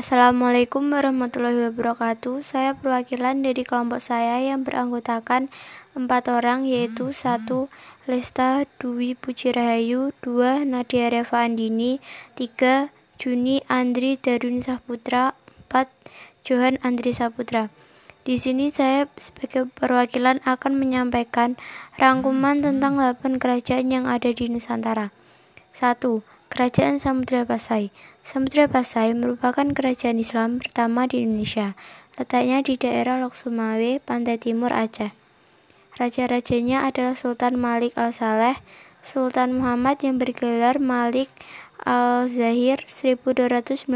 Assalamualaikum warahmatullahi wabarakatuh. Saya perwakilan dari kelompok saya yang beranggotakan empat orang yaitu satu Lesta Dwi Puji Rahayu, dua Nadia Reva Andini, tiga Juni Andri Darun Saputra, empat Johan Andri Saputra. Di sini saya sebagai perwakilan akan menyampaikan rangkuman tentang 8 kerajaan yang ada di Nusantara. 1. Kerajaan Samudra Pasai Samudra Pasai merupakan kerajaan Islam pertama di Indonesia. Letaknya di daerah Lok Sumawe, pantai timur Aceh. Raja-rajanya adalah Sultan Malik Al-Saleh, Sultan Muhammad yang bergelar Malik Al-Zahir 1297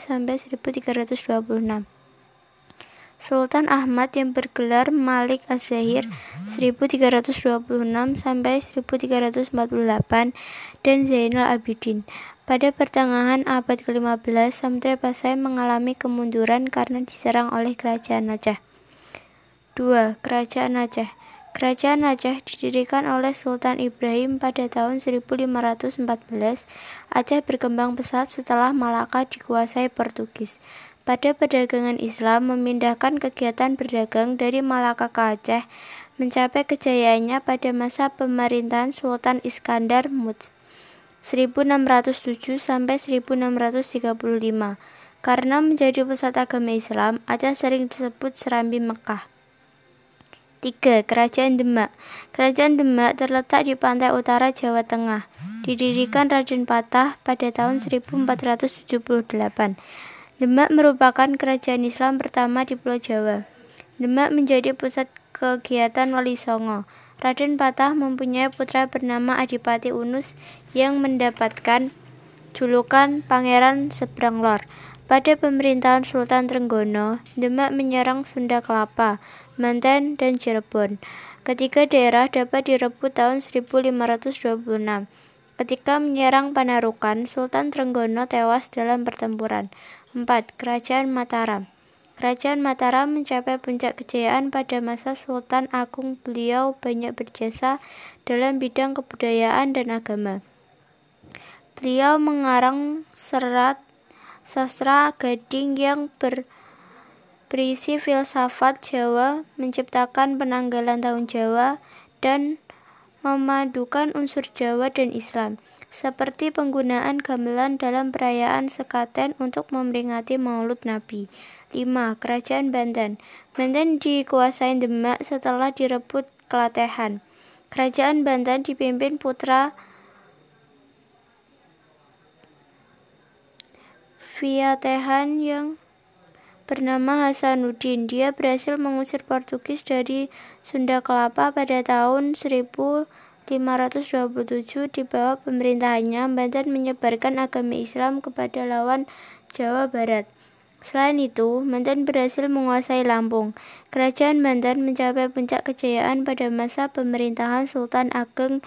sampai 1326. Sultan Ahmad yang bergelar Malik Az-Zahir 1326 sampai 1348 dan Zainal Abidin. Pada pertengahan abad ke-15, Samudra Pasai mengalami kemunduran karena diserang oleh Kerajaan Aceh. 2. Kerajaan Aceh Kerajaan Aceh didirikan oleh Sultan Ibrahim pada tahun 1514. Aceh berkembang pesat setelah Malaka dikuasai Portugis pada perdagangan Islam memindahkan kegiatan berdagang dari Malaka ke Aceh mencapai kejayaannya pada masa pemerintahan Sultan Iskandar Muts 1607 sampai 1635. Karena menjadi pusat agama Islam, Aceh sering disebut Serambi Mekah. 3. Kerajaan Demak Kerajaan Demak terletak di pantai utara Jawa Tengah. Didirikan Raden Patah pada tahun 1478. Demak merupakan kerajaan Islam pertama di Pulau Jawa. Demak menjadi pusat kegiatan Wali Songo. Raden Patah mempunyai putra bernama Adipati Unus yang mendapatkan julukan Pangeran Seberang Lor. Pada pemerintahan Sultan Trenggono, Demak menyerang Sunda Kelapa, Banten, dan Cirebon. Ketiga daerah dapat direbut tahun 1526. Ketika menyerang Panarukan, Sultan Trenggono tewas dalam pertempuran. 4. Kerajaan Mataram Kerajaan Mataram mencapai puncak kejayaan pada masa Sultan Agung. Beliau banyak berjasa dalam bidang kebudayaan dan agama. Beliau mengarang serat sastra gading yang ber, berisi filsafat Jawa, menciptakan penanggalan tahun Jawa, dan memadukan unsur Jawa dan Islam seperti penggunaan gamelan dalam perayaan sekaten untuk memperingati Maulud Nabi. 5. Kerajaan Banten Banten dikuasai Demak setelah direbut Kelatehan. Kerajaan Banten dipimpin putra Viatehan yang bernama Hasanuddin. Dia berhasil mengusir Portugis dari Sunda Kelapa pada tahun 1000 527 di bawah pemerintahannya, Banten menyebarkan agama Islam kepada lawan Jawa Barat. Selain itu, Banten berhasil menguasai Lampung. Kerajaan Banten mencapai puncak kejayaan pada masa pemerintahan Sultan Ageng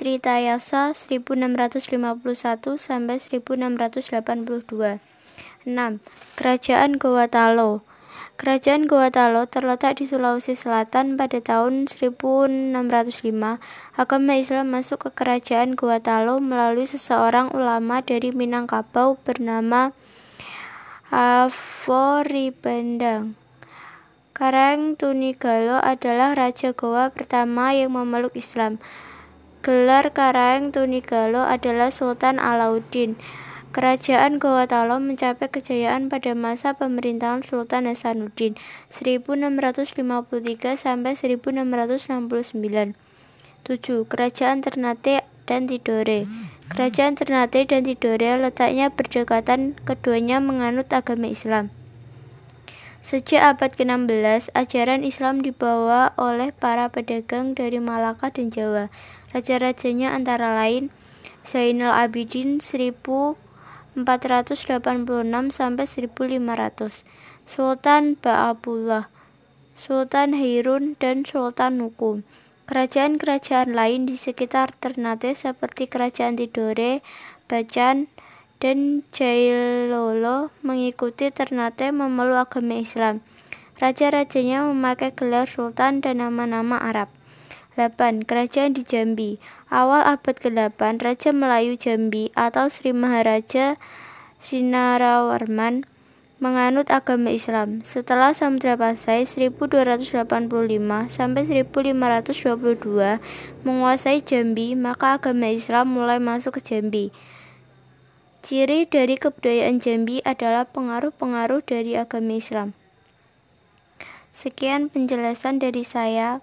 Tritayasa 1651 sampai 1682. 6. Kerajaan Gowatalo Kerajaan Gowatalo terletak di Sulawesi Selatan pada tahun 1605. Agama Islam masuk ke kerajaan Gowatalo melalui seseorang ulama dari Minangkabau bernama Aforibandang. Karang Tunigalo adalah Raja Goa pertama yang memeluk Islam. Gelar Karang Tunigalo adalah Sultan Alauddin. Kerajaan Gowatalo mencapai kejayaan pada masa pemerintahan Sultan Hasanuddin 1653 sampai 1669. 7. Kerajaan Ternate dan Tidore Kerajaan Ternate dan Tidore letaknya berdekatan, keduanya menganut agama Islam. Sejak abad ke-16, ajaran Islam dibawa oleh para pedagang dari Malaka dan Jawa. Raja-rajanya antara lain Zainal Abidin 1000 486 sampai 1500. Sultan Ba'abullah, Sultan Hirun dan Sultan Nukum. Kerajaan-kerajaan lain di sekitar Ternate seperti Kerajaan Tidore, Bacan, dan Jailolo mengikuti Ternate memeluk agama Islam. Raja-rajanya memakai gelar sultan dan nama-nama Arab. 8. Kerajaan di Jambi Awal abad ke-8, Raja Melayu Jambi atau Sri Maharaja Sinarawarman menganut agama Islam. Setelah Samudra Pasai 1285 sampai 1522 menguasai Jambi, maka agama Islam mulai masuk ke Jambi. Ciri dari kebudayaan Jambi adalah pengaruh-pengaruh dari agama Islam. Sekian penjelasan dari saya.